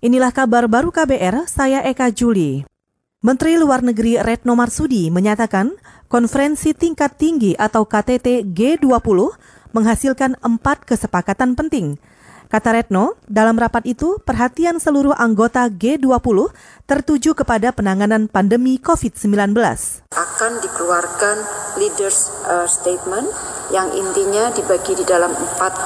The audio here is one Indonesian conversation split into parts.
Inilah kabar baru KBR, saya Eka Juli. Menteri Luar Negeri Retno Marsudi menyatakan konferensi tingkat tinggi atau KTT G20 menghasilkan empat kesepakatan penting. Kata Retno, dalam rapat itu perhatian seluruh anggota G20 tertuju kepada penanganan pandemi COVID-19. Akan dikeluarkan leaders uh, statement yang intinya dibagi di dalam empat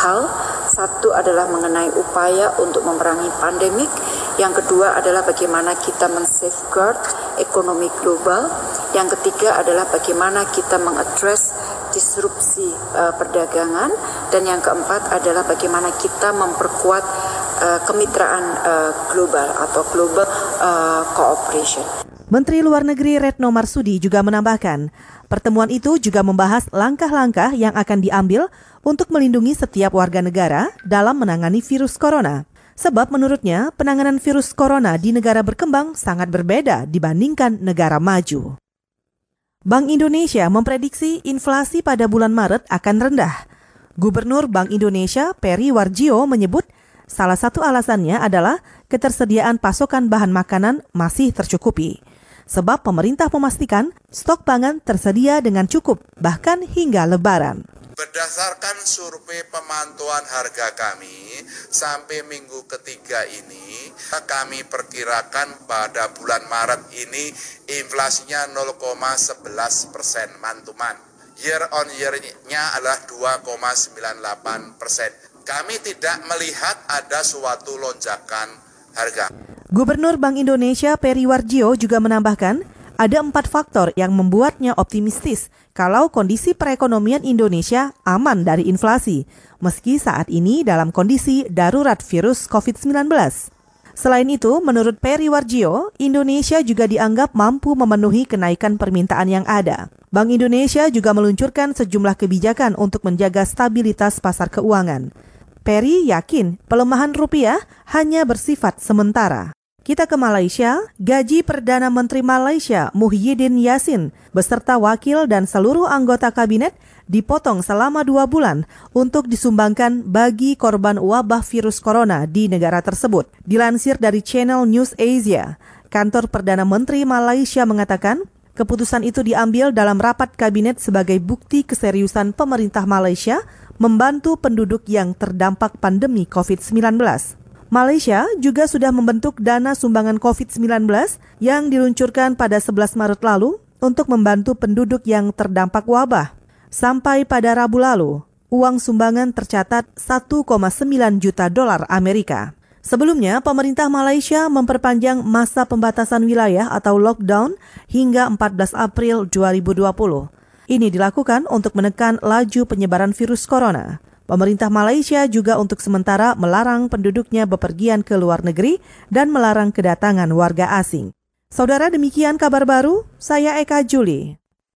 hal satu adalah mengenai upaya untuk memerangi pandemik, yang kedua adalah bagaimana kita men-safeguard ekonomi global, yang ketiga adalah bagaimana kita mengadres disrupsi uh, perdagangan, dan yang keempat adalah bagaimana kita memperkuat uh, kemitraan uh, global atau global uh, cooperation. Menteri Luar Negeri Retno Marsudi juga menambahkan, pertemuan itu juga membahas langkah-langkah yang akan diambil untuk melindungi setiap warga negara dalam menangani virus corona. Sebab menurutnya penanganan virus corona di negara berkembang sangat berbeda dibandingkan negara maju. Bank Indonesia memprediksi inflasi pada bulan Maret akan rendah. Gubernur Bank Indonesia Peri Warjio menyebut salah satu alasannya adalah ketersediaan pasokan bahan makanan masih tercukupi sebab pemerintah memastikan stok pangan tersedia dengan cukup bahkan hingga lebaran. Berdasarkan survei pemantauan harga kami sampai minggu ketiga ini, kami perkirakan pada bulan Maret ini inflasinya 0,11 persen mantuman. Year on year-nya adalah 2,98 persen. Kami tidak melihat ada suatu lonjakan harga. Gubernur Bank Indonesia Peri Warjio juga menambahkan, ada empat faktor yang membuatnya optimistis kalau kondisi perekonomian Indonesia aman dari inflasi, meski saat ini dalam kondisi darurat virus COVID-19. Selain itu, menurut Peri Warjio, Indonesia juga dianggap mampu memenuhi kenaikan permintaan yang ada. Bank Indonesia juga meluncurkan sejumlah kebijakan untuk menjaga stabilitas pasar keuangan. Peri yakin pelemahan rupiah hanya bersifat sementara. Kita ke Malaysia, gaji Perdana Menteri Malaysia Muhyiddin Yassin beserta wakil dan seluruh anggota kabinet dipotong selama dua bulan untuk disumbangkan bagi korban wabah virus corona di negara tersebut. Dilansir dari Channel News Asia, kantor Perdana Menteri Malaysia mengatakan keputusan itu diambil dalam rapat kabinet sebagai bukti keseriusan pemerintah Malaysia membantu penduduk yang terdampak pandemi COVID-19. Malaysia juga sudah membentuk dana sumbangan COVID-19 yang diluncurkan pada 11 Maret lalu untuk membantu penduduk yang terdampak wabah. Sampai pada Rabu lalu, uang sumbangan tercatat 1,9 juta dolar Amerika. Sebelumnya, pemerintah Malaysia memperpanjang masa pembatasan wilayah atau lockdown hingga 14 April 2020. Ini dilakukan untuk menekan laju penyebaran virus corona. Pemerintah Malaysia juga untuk sementara melarang penduduknya bepergian ke luar negeri dan melarang kedatangan warga asing. Saudara demikian kabar baru, saya Eka Juli.